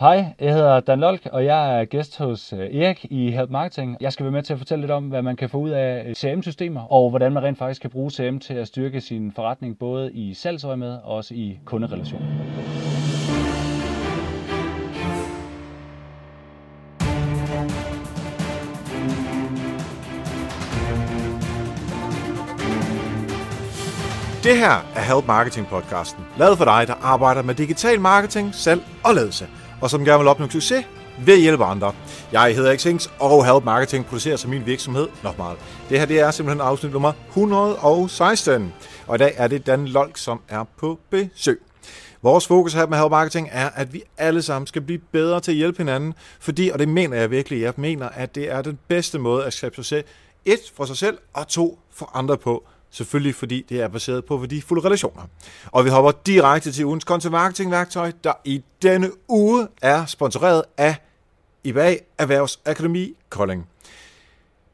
Hej, jeg hedder Dan Lolk, og jeg er gæst hos øh, Erik i Help Marketing. Jeg skal være med til at fortælle lidt om, hvad man kan få ud af øh, CRM-systemer, og hvordan man rent faktisk kan bruge CRM til at styrke sin forretning, både i salgsøje med og også i kunderelationer. Det her er Help Marketing podcasten, lavet for dig, der arbejder med digital marketing, salg og ledelse og som gerne vil opnå succes ved at hjælpe andre. Jeg hedder Xings, og Help Marketing producerer som min virksomhed nok meget. Det her det er simpelthen afsnit nummer 116, og i dag er det Dan Lolk, som er på besøg. Vores fokus her med Help Marketing er, at vi alle sammen skal blive bedre til at hjælpe hinanden, fordi, og det mener jeg virkelig, jeg mener, at det er den bedste måde at skabe succes, et for sig selv, og to for andre på. Selvfølgelig fordi det er baseret på værdifulde relationer. Og vi hopper direkte til ugens kontomarketingværktøj, der i denne uge er sponsoreret af IBA Erhvervsakademi Kolding.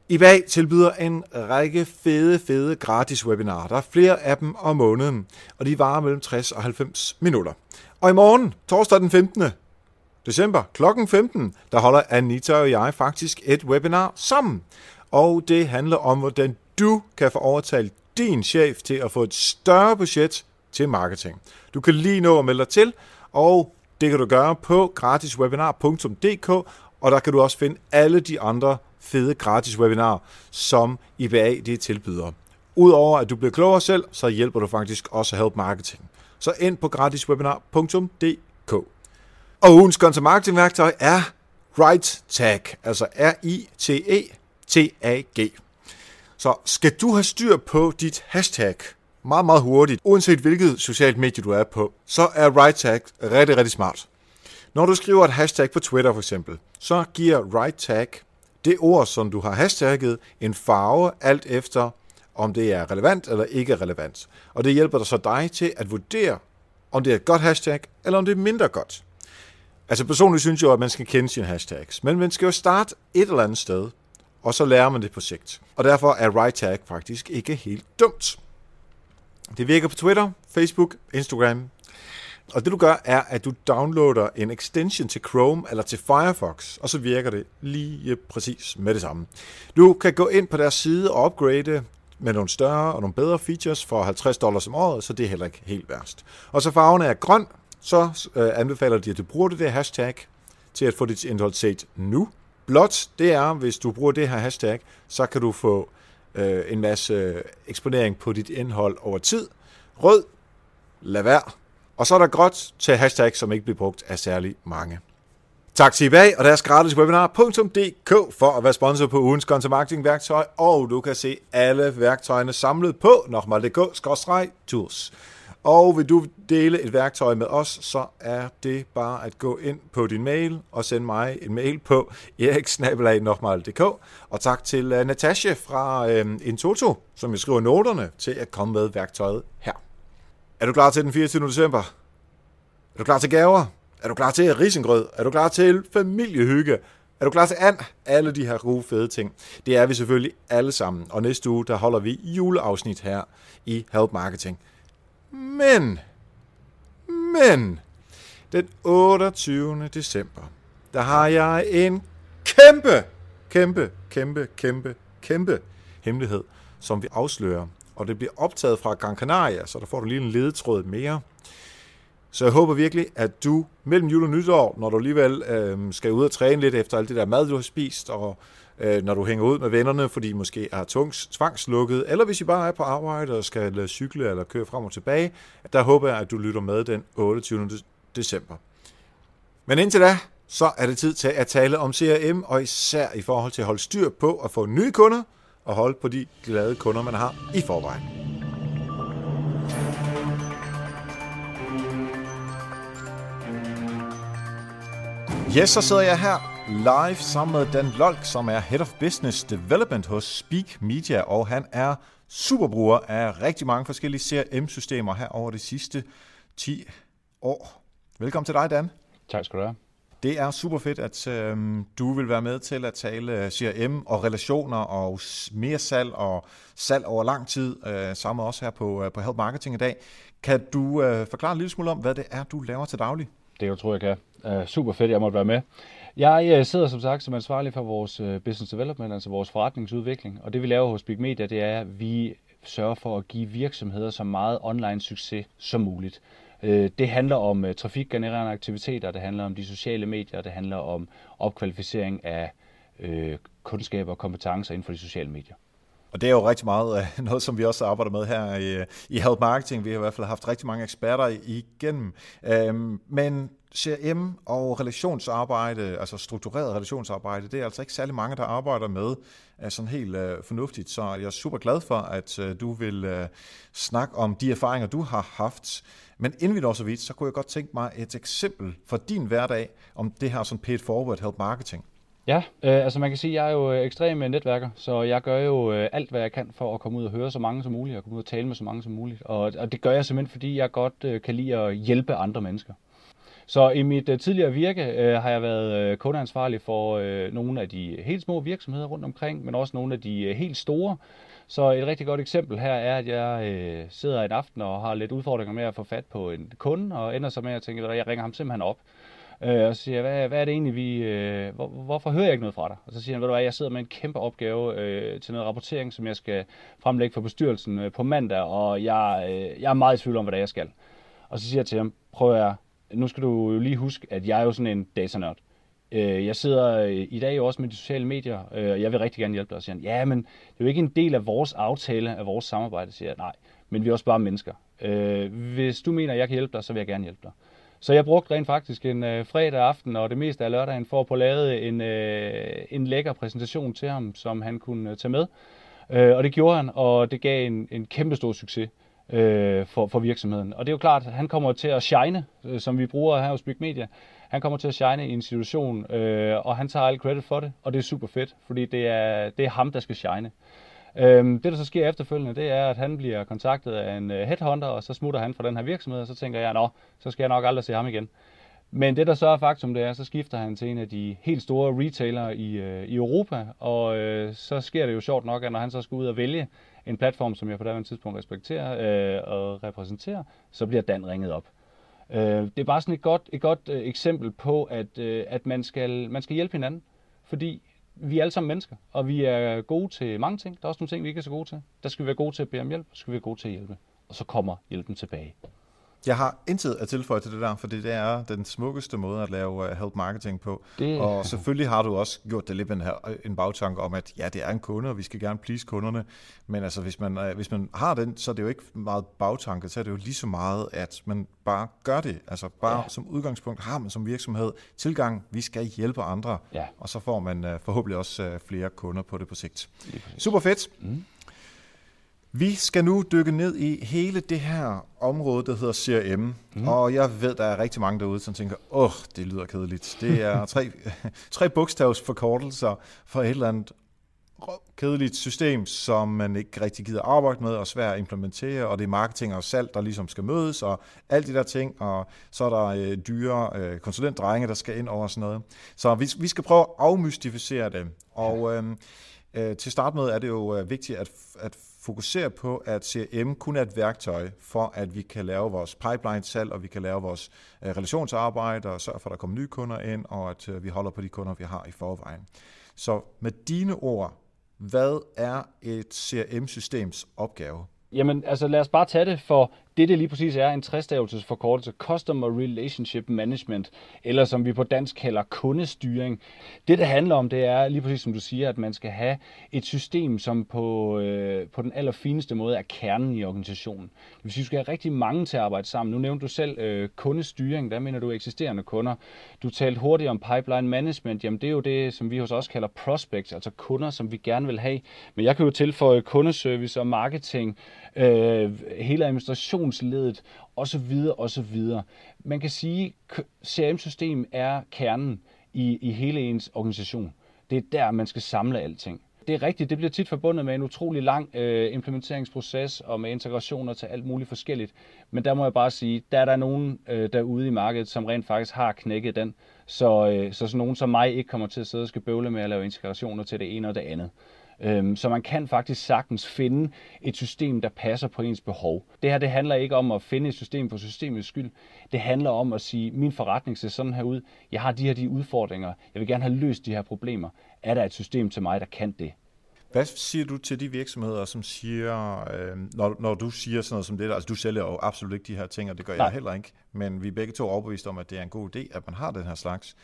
IBA tilbyder en række fede, fede gratis webinarer. Der er flere af dem om måneden, og de varer mellem 60 og 90 minutter. Og i morgen, torsdag den 15. december kl. 15, der holder Anita og jeg faktisk et webinar sammen. Og det handler om, hvordan du kan få overtalt din chef til at få et større budget til marketing. Du kan lige nå at melde dig til, og det kan du gøre på gratiswebinar.dk, og der kan du også finde alle de andre fede gratis webinarer, som IBA det tilbyder. Udover at du bliver klogere selv, så hjælper du faktisk også Help Marketing. Så ind på gratiswebinar.dk. Og ugens content marketing værktøj er Right Tag, altså R-I-T-E-T-A-G. Så skal du have styr på dit hashtag meget, meget hurtigt, uanset hvilket socialt medie du er på, så er right tag rigtig, rigtig smart. Når du skriver et hashtag på Twitter for eksempel, så giver right tag det ord, som du har hashtagget, en farve alt efter, om det er relevant eller ikke relevant. Og det hjælper dig så dig til at vurdere, om det er et godt hashtag, eller om det er mindre godt. Altså personligt synes jeg jo, at man skal kende sine hashtags, men man skal jo starte et eller andet sted og så lærer man det på sigt. Og derfor er right tag faktisk ikke helt dumt. Det virker på Twitter, Facebook, Instagram. Og det du gør, er, at du downloader en extension til Chrome eller til Firefox, og så virker det lige præcis med det samme. Du kan gå ind på deres side og upgrade med nogle større og nogle bedre features for 50 dollars om året, så det er heller ikke helt værst. Og så farven er grøn, så øh, anbefaler de, at du bruger det der hashtag til at få dit indhold set nu, Blot, det er, hvis du bruger det her hashtag, så kan du få øh, en masse øh, eksponering på dit indhold over tid. Rød, lad være. Og så er der gråt til hashtag, som ikke bliver brugt af særlig mange. Tak til eBay og deres gratis webinar.dk for at være sponsor på ugens content marketing værktøj, og du kan se alle værktøjerne samlet på nokmal.dk-tools. Og vil du dele et værktøj med os, så er det bare at gå ind på din mail og sende mig en mail på eriksnabelag.dk. Og tak til øh, uh, Natasha fra uh, Intoto, som jeg skriver noterne til at komme med værktøjet her. Er du klar til den 24. december? Er du klar til gaver? Er du klar til risengrød? Er du klar til familiehygge? Er du klar til and? Alle de her gode, fede ting. Det er vi selvfølgelig alle sammen. Og næste uge, der holder vi juleafsnit her i Help Marketing. Men, men, den 28. december, der har jeg en kæmpe, kæmpe, kæmpe, kæmpe, kæmpe hemmelighed, som vi afslører. Og det bliver optaget fra Gran Canaria, så der får du lige en ledetråd mere. Så jeg håber virkelig, at du mellem jul og nytår, når du alligevel øh, skal ud og træne lidt efter alt det der mad, du har spist, og øh, når du hænger ud med vennerne, fordi I måske er tungs, tvangslukket, eller hvis I bare er på arbejde og skal cykle eller køre frem og tilbage, der håber jeg, at du lytter med den 28. december. Men indtil da, så er det tid til at tale om CRM, og især i forhold til at holde styr på at få nye kunder, og holde på de glade kunder, man har i forvejen. Yes, så sidder jeg her live sammen med Dan Lolk, som er Head of Business Development hos Speak Media, og han er superbruger af rigtig mange forskellige CRM-systemer her over de sidste 10 år. Velkommen til dig, Dan. Tak skal du have. Det er super fedt, at øhm, du vil være med til at tale CRM og relationer og mere salg og salg over lang tid, øh, sammen også her på, øh, på Help Marketing i dag. Kan du øh, forklare en lille smule om, hvad det er, du laver til daglig? Det jeg tror jeg kan. Uh, super fedt, jeg måtte være med. Jeg øh, sidder som sagt som ansvarlig for vores øh, business development, altså vores forretningsudvikling, og det vi laver hos Big Media, det er, at vi sørger for at give virksomheder så meget online succes som muligt. Øh, det handler om trafikgenererende aktiviteter, det handler om de sociale medier, det handler om opkvalificering af kundskaber og kompetencer inden for de sociale medier. Og det er jo rigtig meget øh, noget, som vi også arbejder med her i, øh, i Health Marketing. Vi har i hvert fald haft rigtig mange eksperter igennem. Um, men CRM og relationsarbejde, altså struktureret relationsarbejde, det er altså ikke særlig mange, der arbejder med øh, sådan helt fornuftigt. Så jeg er super glad for, at du vil snakke om de erfaringer, du har haft. Men inden vi når så vidt, så kunne jeg godt tænke mig et eksempel for din hverdag om det her sådan paid forward help marketing. Ja, øh, altså man kan sige, at jeg er jo øh, ekstrem øh, netværker, så jeg gør jo øh, alt, hvad jeg kan for at komme ud og høre så mange som muligt, og komme ud og tale med så mange som muligt. Og, og det gør jeg simpelthen, fordi jeg godt øh, kan lide at hjælpe andre mennesker. Så i mit øh, tidligere virke øh, har jeg været øh, kundeansvarlig for øh, nogle af de helt små virksomheder rundt omkring, men også nogle af de øh, helt store. Så et rigtig godt eksempel her er, at jeg øh, sidder en aften og har lidt udfordringer med at få fat på en kunde, og ender så med at tænke, at jeg ringer ham simpelthen op. Øh, og så siger jeg, hvad, hvad er det egentlig, vi, øh, hvor, hvorfor hører jeg ikke noget fra dig? Og så siger han, ved du hvad, jeg sidder med en kæmpe opgave øh, til noget rapportering, som jeg skal fremlægge for bestyrelsen øh, på mandag, og jeg, øh, jeg er meget i tvivl om, hvad det er, jeg skal. Og så siger jeg til ham, prøv at nu skal du jo lige huske, at jeg er jo sådan en datanørd. Øh, jeg sidder øh, i dag jo også med de sociale medier, øh, og jeg vil rigtig gerne hjælpe dig. Og siger han, ja, men det er jo ikke en del af vores aftale, af vores samarbejde, siger jeg, nej, men vi er også bare mennesker. Øh, hvis du mener, at jeg kan hjælpe dig, så vil jeg gerne hjælpe dig. Så jeg brugte rent faktisk en øh, fredag aften og det meste af lørdagen for at få lavet en, øh, en lækker præsentation til ham, som han kunne øh, tage med. Øh, og det gjorde han, og det gav en, en kæmpe stor succes øh, for, for virksomheden. Og det er jo klart, at han kommer til at shine, øh, som vi bruger her hos Big Media. Han kommer til at shine i en situation, øh, og han tager alt credit for det, og det er super fedt, fordi det er, det er ham, der skal shine. Øhm, det, der så sker efterfølgende, det er, at han bliver kontaktet af en øh, headhunter, og så smutter han fra den her virksomhed, og så tænker jeg, nå, så skal jeg nok aldrig se ham igen. Men det, der så er faktum, det er, så skifter han til en af de helt store retailer i, øh, i Europa, og øh, så sker det jo sjovt nok, at når han så skal ud og vælge en platform, som jeg på det tidspunkt respekterer øh, og repræsenterer, så bliver Dan ringet op. Øh, det er bare sådan et godt, et godt øh, eksempel på, at, øh, at man, skal, man skal hjælpe hinanden, fordi vi er alle sammen mennesker, og vi er gode til mange ting. Der er også nogle ting, vi ikke er så gode til. Der skal vi være gode til at bede om hjælp, og så skal vi være gode til at hjælpe. Og så kommer hjælpen tilbage. Jeg har intet at tilføje til det der, for det er den smukkeste måde at lave uh, help marketing på. Det... Og selvfølgelig har du også gjort det lidt med en, her, en bagtanke om, at ja, det er en kunde, og vi skal gerne please kunderne. Men altså, hvis man, uh, hvis man har den, så er det jo ikke meget bagtanke, så er det jo lige så meget, at man bare gør det. Altså bare ja. som udgangspunkt har man som virksomhed tilgang, vi skal hjælpe andre, ja. og så får man forhåbentlig også flere kunder på det på sigt. Super fedt. Mm. Vi skal nu dykke ned i hele det her område, der hedder CRM. Mm. Og jeg ved, der er rigtig mange derude, som tænker, åh, oh, det lyder kedeligt. Det er tre, tre bogstavsforkortelser for et eller andet kedeligt system, som man ikke rigtig gider arbejde med og svært at implementere, og det er marketing og salg, der ligesom skal mødes, og alt de der ting, og så er der øh, dyre øh, konsulentdrenge, der skal ind over sådan noget. Så vi, vi skal prøve at afmystificere det. Og øh, øh, til start med er det jo øh, vigtigt at, at fokuserer på, at CRM kun er et værktøj for, at vi kan lave vores pipeline-salg, og vi kan lave vores øh, relationsarbejde, og sørge for, at der kommer nye kunder ind, og at øh, vi holder på de kunder, vi har i forvejen. Så med dine ord, hvad er et CRM-systems opgave? Jamen, altså lad os bare tage det for det, det lige præcis er, en træstavelsesforkortelse, Customer Relationship Management, eller som vi på dansk kalder kundestyring. Det, det handler om, det er lige præcis som du siger, at man skal have et system, som på, øh, på den allerfineste måde er kernen i organisationen. Det vil sige, at du skal have rigtig mange til at arbejde sammen. Nu nævnte du selv øh, kundestyring, der mener du eksisterende kunder. Du talte hurtigt om pipeline management, jamen det er jo det, som vi hos os kalder prospects, altså kunder, som vi gerne vil have. Men jeg kan jo tilføje kundeservice og marketing, øh, hele administrationsledet osv. osv. Man kan sige, at CRM-system er kernen i, i hele ens organisation. Det er der, man skal samle alting. Det er rigtigt, det bliver tit forbundet med en utrolig lang øh, implementeringsproces og med integrationer til alt muligt forskelligt. Men der må jeg bare sige, der er der nogen øh, derude i markedet, som rent faktisk har knækket den. Så, øh, så sådan nogen som mig ikke kommer til at sidde og skal bøvle med at lave integrationer til det ene og det andet. Øhm, så man kan faktisk sagtens finde et system, der passer på ens behov. Det her det handler ikke om at finde et system for systemets skyld. Det handler om at sige, min forretning ser sådan her ud. Jeg har de her de udfordringer. Jeg vil gerne have løst de her problemer. Er der et system til mig, der kan det? Hvad siger du til de virksomheder, som siger, øh, når, når du siger sådan noget som det der, altså du sælger jo absolut ikke de her ting, og det gør Nej. jeg heller ikke, men vi er begge to overbevist om, at det er en god idé, at man har den her slags.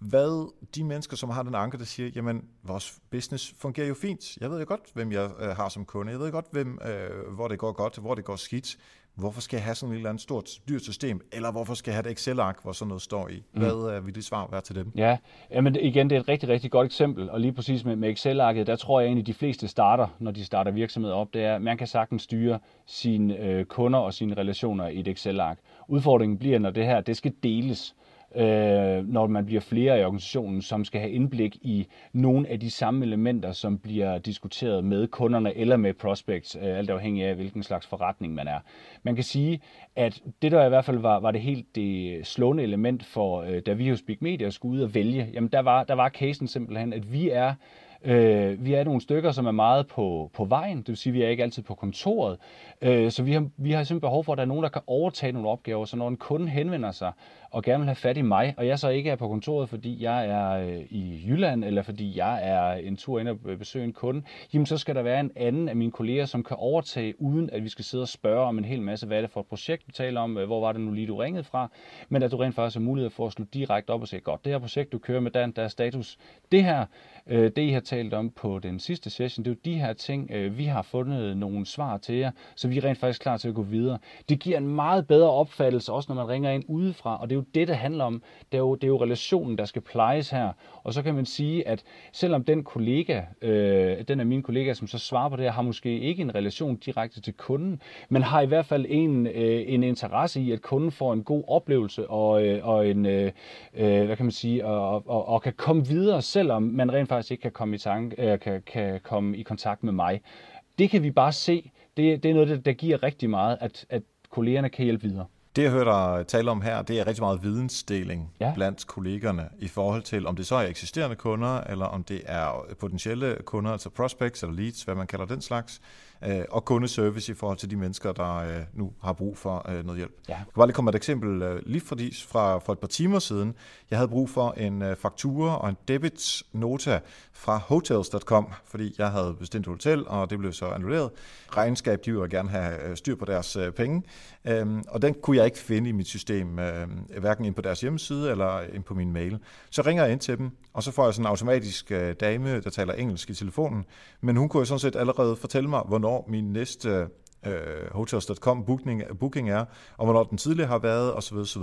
Hvad de mennesker, som har den anke, der siger, jamen vores business fungerer jo fint, jeg ved jo godt, hvem jeg øh, har som kunde, jeg ved godt, hvem, øh, hvor det går godt, hvor det går skidt, hvorfor skal jeg have sådan et eller andet stort dyrt system, eller hvorfor skal jeg have et Excel-ark, hvor sådan noget står i? Mm. Hvad mm. vil det svar være til dem? Ja, men igen, det er et rigtig, rigtig godt eksempel, og lige præcis med, med Excel-arket, der tror jeg egentlig, de fleste starter, når de starter virksomhed op, det er, at man kan sagtens styre sine øh, kunder og sine relationer i et Excel-ark. Udfordringen bliver, når det her, det skal deles øh, når man bliver flere i organisationen, som skal have indblik i nogle af de samme elementer, som bliver diskuteret med kunderne eller med prospects, øh, alt afhængig af, hvilken slags forretning man er. Man kan sige, at det der i hvert fald var, var det helt det slående element for, øh, da vi hos Big Media skulle ud og vælge, jamen der var, der var casen simpelthen, at vi er Øh, vi er nogle stykker, som er meget på, på vejen, det vil sige, at vi er ikke altid på kontoret. Øh, så vi har, vi har simpelthen behov for, at der er nogen, der kan overtage nogle opgaver. Så når en kunde henvender sig og gerne vil have fat i mig, og jeg så ikke er på kontoret, fordi jeg er øh, i Jylland, eller fordi jeg er en tur ind og besøge en kunde, jamen så skal der være en anden af mine kolleger, som kan overtage, uden at vi skal sidde og spørge om en hel masse, hvad er det for et projekt, vi taler om, øh, hvor var det nu lige, du ringede fra, men at du rent faktisk har mulighed for at slå direkte op og sige, godt, det her projekt, du kører med, Dan, der er status det her, Øh, det, I har talt om på den sidste session, det er jo de her ting, øh, vi har fundet nogle svar til jer, så vi er rent faktisk klar til at gå videre. Det giver en meget bedre opfattelse, også når man ringer ind udefra, og det er jo det, det handler om. Det er jo, det er jo relationen, der skal plejes her. Og så kan man sige, at selvom den kollega, øh, den af mine kollegaer, som så svarer på det her, har måske ikke en relation direkte til kunden, men har i hvert fald en, øh, en interesse i, at kunden får en god oplevelse og, øh, og en, øh, øh hvad kan man sige, og, og, og kan komme videre, selvom man rent faktisk ikke kan komme i, tanke, øh, kan, kan komme i kontakt med mig. Det kan vi bare se. Det, det er noget, der, der giver rigtig meget, at, at kollegerne kan hjælpe videre. Det, jeg hører dig tale om her, det er rigtig meget vidensdeling ja. blandt kollegerne i forhold til, om det så er eksisterende kunder, eller om det er potentielle kunder, altså prospects eller leads, hvad man kalder den slags øh, og kundeservice i forhold til de mennesker, der øh, nu har brug for øh, noget hjælp. Ja. Jeg kan bare lige komme et eksempel øh, lige fordi fra, for et par timer siden. Jeg havde brug for en øh, faktura og en debit nota fra hotels.com, fordi jeg havde bestilt et hotel, og det blev så annulleret. Regnskab, de ville gerne have øh, styr på deres øh, penge, øh, og den kunne jeg ikke finde i mit system, øh, hverken ind på deres hjemmeside eller ind på min mail. Så ringer jeg ind til dem, og så får jeg sådan en automatisk øh, dame, der taler engelsk i telefonen, men hun kunne jo sådan set allerede fortælle mig, hvornår hvornår min næste øh, hotels.com booking, booking er, og hvornår den tidligere har været, osv. osv.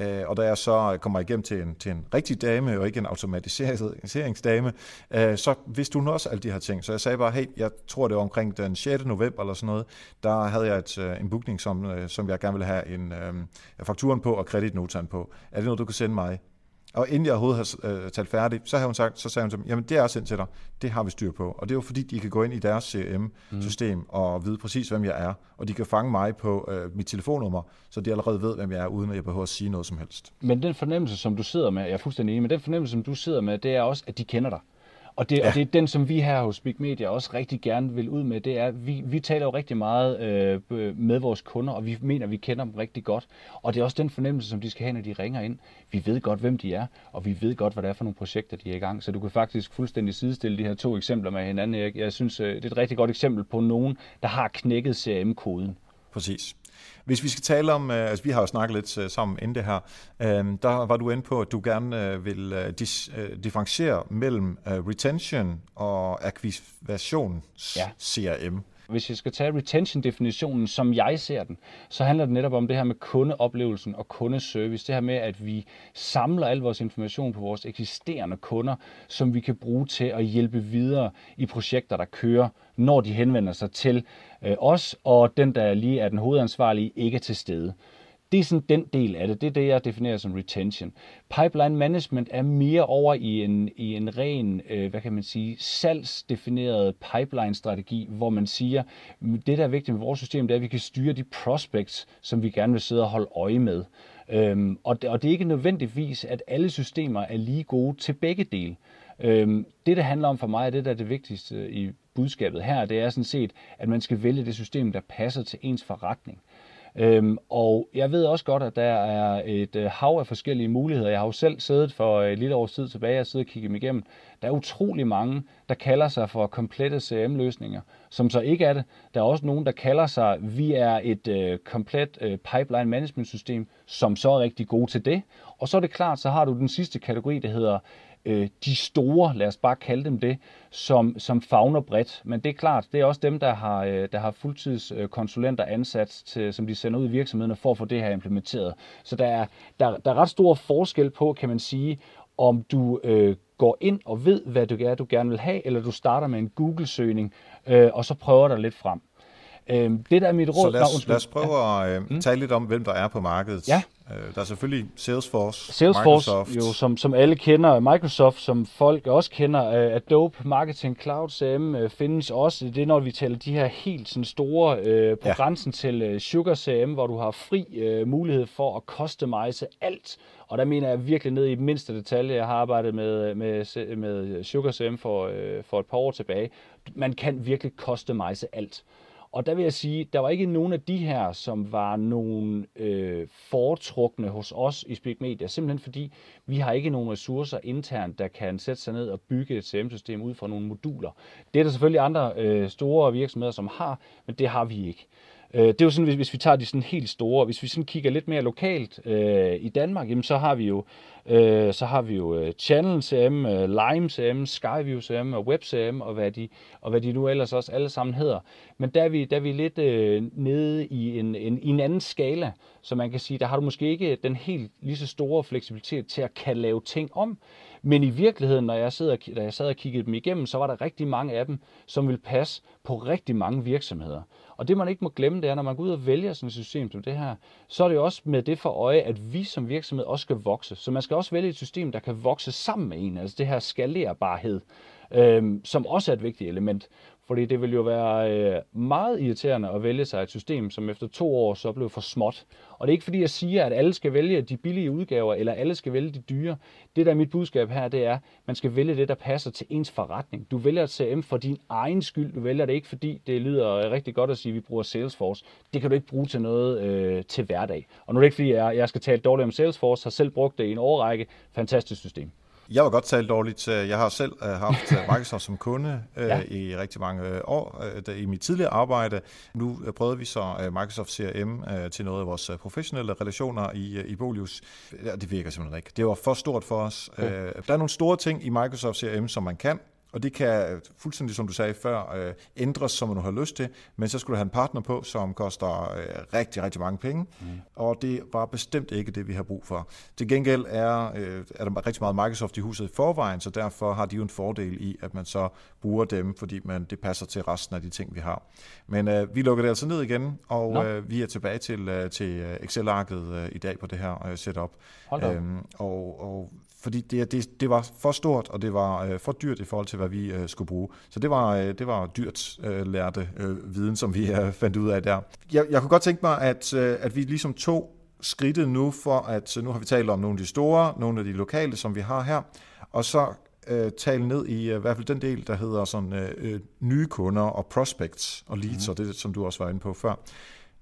Øh, og da jeg så kommer igennem til en, til en rigtig dame, og ikke en automatiseringsdame, øh, så vidste hun også alle de her ting. Så jeg sagde bare, hey, jeg tror det var omkring den 6. november eller sådan noget, der havde jeg et, øh, en booking, som, øh, som jeg gerne ville have en øh, fakturen på og kreditnotan på. Er det noget, du kan sende mig? Og inden jeg overhovedet havde øh, talt færdig, så havde hun sagt, så sagde hun til mig, jamen det er sendt til dig, det har vi styr på. Og det er jo fordi, de kan gå ind i deres CRM-system mm. og vide præcis, hvem jeg er. Og de kan fange mig på øh, mit telefonnummer, så de allerede ved, hvem jeg er, uden at jeg behøver at sige noget som helst. Men den fornemmelse, som du sidder med, jeg er fuldstændig enig, men den fornemmelse, som du sidder med, det er også, at de kender dig. Og det, ja. og det er den, som vi her hos Big Media også rigtig gerne vil ud med, det er, vi, vi taler jo rigtig meget øh, med vores kunder, og vi mener, vi kender dem rigtig godt. Og det er også den fornemmelse, som de skal have, når de ringer ind. Vi ved godt, hvem de er, og vi ved godt, hvad det er for nogle projekter, de er i gang. Så du kan faktisk fuldstændig sidestille de her to eksempler med hinanden. Jeg, jeg synes, øh, det er et rigtig godt eksempel på nogen, der har knækket CRM-koden. Præcis. Hvis vi skal tale om, øh, altså vi har jo snakket lidt øh, sammen inden det her, øh, der var du inde på, at du gerne vil differentiere mellem retention og aktivations ja. CRM. Hvis jeg skal tage retention-definitionen, som jeg ser den, så handler det netop om det her med kundeoplevelsen og kundeservice. Det her med, at vi samler al vores information på vores eksisterende kunder, som vi kan bruge til at hjælpe videre i projekter, der kører, når de henvender sig til øh, os, og den, der lige er den hovedansvarlige, ikke er til stede. Det er sådan den del af det. Det er det, jeg definerer som retention. Pipeline management er mere over i en, i en ren, øh, hvad kan man sige, salgsdefineret pipeline-strategi, hvor man siger, det der er vigtigt med vores system, det er, at vi kan styre de prospects, som vi gerne vil sidde og holde øje med. Øhm, og, det, og det er ikke nødvendigvis, at alle systemer er lige gode til begge dele. Øhm, det, det handler om for mig, det der er det vigtigste i budskabet her, det er sådan set, at man skal vælge det system, der passer til ens forretning. Øhm, og jeg ved også godt, at der er et øh, hav af forskellige muligheder. Jeg har jo selv siddet for et lille års tid tilbage og siddet og kigget dem igennem. Der er utrolig mange, der kalder sig for komplette CRM-løsninger, som så ikke er det. Der er også nogen, der kalder sig, vi er et øh, komplet øh, pipeline management system, som så er rigtig gode til det. Og så er det klart, så har du den sidste kategori, der hedder øh, de store, lad os bare kalde dem det, som, som fagner bredt. Men det er klart, det er også dem, der har, øh, der har fuldtidskonsulenter ansat, til, som de sender ud i virksomhederne for at få det her implementeret. Så der er, der, der er ret stor forskel på, kan man sige, om du øh, går ind og ved, hvad du, er, du gerne vil have, eller du starter med en Google-søgning, øh, og så prøver dig lidt frem. Øh, det der er mit råd... Så lad os, lad os prøve ja. at øh, mm. tale lidt om, hvem der er på markedet. Ja. Øh, der er selvfølgelig Salesforce, Salesforce Microsoft. jo, som, som alle kender, Microsoft, som folk også kender, uh, Adobe Marketing Cloud CM uh, findes også. Det er, når vi taler de her helt sådan store, uh, på ja. grænsen til uh, Sugar CM, hvor du har fri uh, mulighed for at customize alt. Og der mener jeg virkelig ned i mindste detalje. Jeg har arbejdet med, med, med Sugar CM for, uh, for et par år tilbage. Man kan virkelig customize alt. Og der vil jeg sige, der var ikke nogen af de her, som var nogen øh, foretrukne hos os i Speak Media, simpelthen fordi vi har ikke nogen ressourcer internt, der kan sætte sig ned og bygge et CM-system ud fra nogle moduler. Det er der selvfølgelig andre øh, store virksomheder, som har, men det har vi ikke. Øh, det er jo sådan, hvis, hvis vi tager de sådan helt store, hvis vi sådan kigger lidt mere lokalt øh, i Danmark, jamen så har vi jo øh, så har vi jo øh, Channel CM, øh, Lime CM, Skyview CM og Web CM og hvad de og hvad de nu ellers også alle sammen hedder. Men der er vi der er vi lidt øh, nede i en, en i en anden skala, så man kan sige, der har du måske ikke den helt lige så store fleksibilitet til at kan lave ting om. Men i virkeligheden, når jeg, sidder, da jeg sad og kiggede dem igennem, så var der rigtig mange af dem, som vil passe på rigtig mange virksomheder. Og det man ikke må glemme, det er, når man går ud og vælger sådan et system som det her, så er det jo også med det for øje, at vi som virksomhed også skal vokse. Så man skal også vælge et system, der kan vokse sammen med en, altså det her skalerbarhed, øh, som også er et vigtigt element. Fordi det ville jo være øh, meget irriterende at vælge sig et system, som efter to år så blev for småt. Og det er ikke fordi, jeg siger, at alle skal vælge de billige udgaver, eller alle skal vælge de dyre. Det, der er mit budskab her, det er, at man skal vælge det, der passer til ens forretning. Du vælger et CM for din egen skyld. Du vælger det ikke, fordi det lyder øh, rigtig godt at sige, at vi bruger Salesforce. Det kan du ikke bruge til noget øh, til hverdag. Og nu er det ikke fordi, jeg, jeg skal tale dårligt om Salesforce. har selv brugt det i en årrække. Fantastisk system. Jeg var godt tale dårligt. Jeg har selv øh, haft øh, Microsoft som kunde øh, ja. i rigtig mange år i mit tidligere arbejde. Nu prøvede vi så Microsoft CRM til noget af vores professionelle relationer i, i Bolius. Det virker simpelthen ikke. Det var for stort for os. Ja. Der er nogle store ting i Microsoft CRM, som man kan, og det kan fuldstændig, som du sagde før, øh, ændres, som man har lyst til, men så skulle du have en partner på, som koster øh, rigtig, rigtig mange penge, mm. og det var bestemt ikke det, vi har brug for. Til gengæld er, øh, er der rigtig meget Microsoft i huset i forvejen, så derfor har de jo en fordel i, at man så bruger dem, fordi man, det passer til resten af de ting, vi har. Men øh, vi lukker det altså ned igen, og no. øh, vi er tilbage til, øh, til Excel-arket øh, i dag på det her øh, setup. Øhm, og, og fordi det, det, det var for stort, og det var øh, for dyrt i forhold til, hvad vi øh, skulle bruge. Så det var, øh, det var dyrt øh, lærte øh, viden, som vi øh, fandt ud af der. Jeg, jeg kunne godt tænke mig, at, øh, at vi ligesom tog skridtet nu, for at nu har vi talt om nogle af de store, nogle af de lokale, som vi har her, og så øh, tale ned i øh, i hvert fald den del, der hedder sådan øh, øh nye kunder og prospects og leads, mm. og det som du også var inde på før.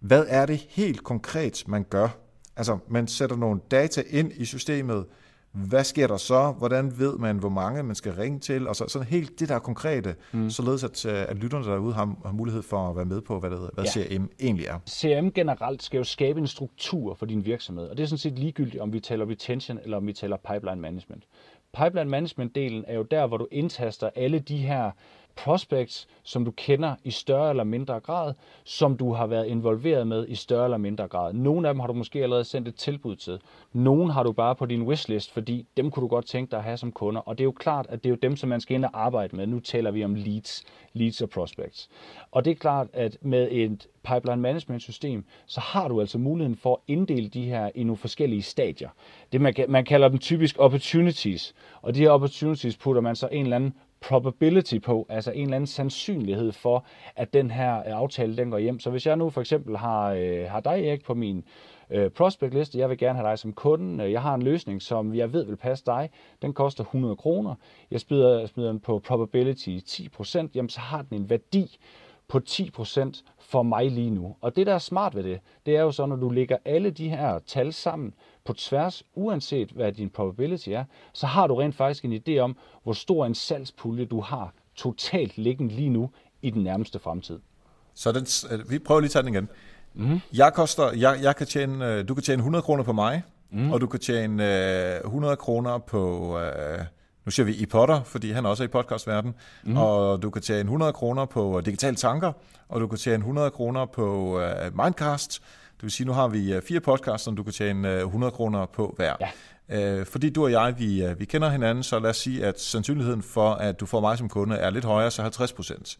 Hvad er det helt konkret, man gør? Altså, man sætter nogle data ind i systemet, hvad sker der så? Hvordan ved man, hvor mange man skal ringe til? Og så sådan helt det der konkrete, mm. således at, øh, at lytterne derude har, har mulighed for at være med på, hvad, det, hvad ja. CRM egentlig er. CRM generelt skal jo skabe en struktur for din virksomhed, og det er sådan set ligegyldigt, om vi taler retention eller om vi taler pipeline management. Pipeline management-delen er jo der, hvor du indtaster alle de her prospects, som du kender i større eller mindre grad, som du har været involveret med i større eller mindre grad. Nogle af dem har du måske allerede sendt et tilbud til. Nogle har du bare på din wishlist, fordi dem kunne du godt tænke dig at have som kunder. Og det er jo klart, at det er jo dem, som man skal ind og arbejde med. Nu taler vi om leads, leads og prospects. Og det er klart, at med et pipeline management system, så har du altså muligheden for at inddele de her i nogle forskellige stadier. Det man, man kalder dem typisk opportunities, og de her opportunities putter man så en eller anden probability på, altså en eller anden sandsynlighed for, at den her øh, aftale den går hjem. Så hvis jeg nu for eksempel har, øh, har dig, Erik, på min øh, prospect-liste, jeg vil gerne have dig som kunde, øh, jeg har en løsning, som jeg ved vil passe dig, den koster 100 kroner, jeg smider, smider den på probability 10%, jamen så har den en værdi på 10% for mig lige nu. Og det, der er smart ved det, det er jo så, når du lægger alle de her tal sammen på tværs, uanset hvad din probability er, så har du rent faktisk en idé om, hvor stor en salgspulje du har totalt liggende lige nu i den nærmeste fremtid. Så den, vi prøver lige at tage den igen. Mm. Jeg koster, jeg, jeg kan tjene, øh, du kan tjene 100 kroner på mig, mm. og du kan tjene 100 kroner på, nu siger vi i Potter, fordi han også er i podcastverden, mm. og du kan tjene 100 kroner på digitale tanker, og du kan tjene 100 kroner på Mindcast, det vil sige, nu har vi fire podcasts, som du kan tjene 100 kroner på hver. Ja. Fordi du og jeg, vi, vi kender hinanden, så lad os sige, at sandsynligheden for, at du får mig som kunde, er lidt højere, så 50 procent.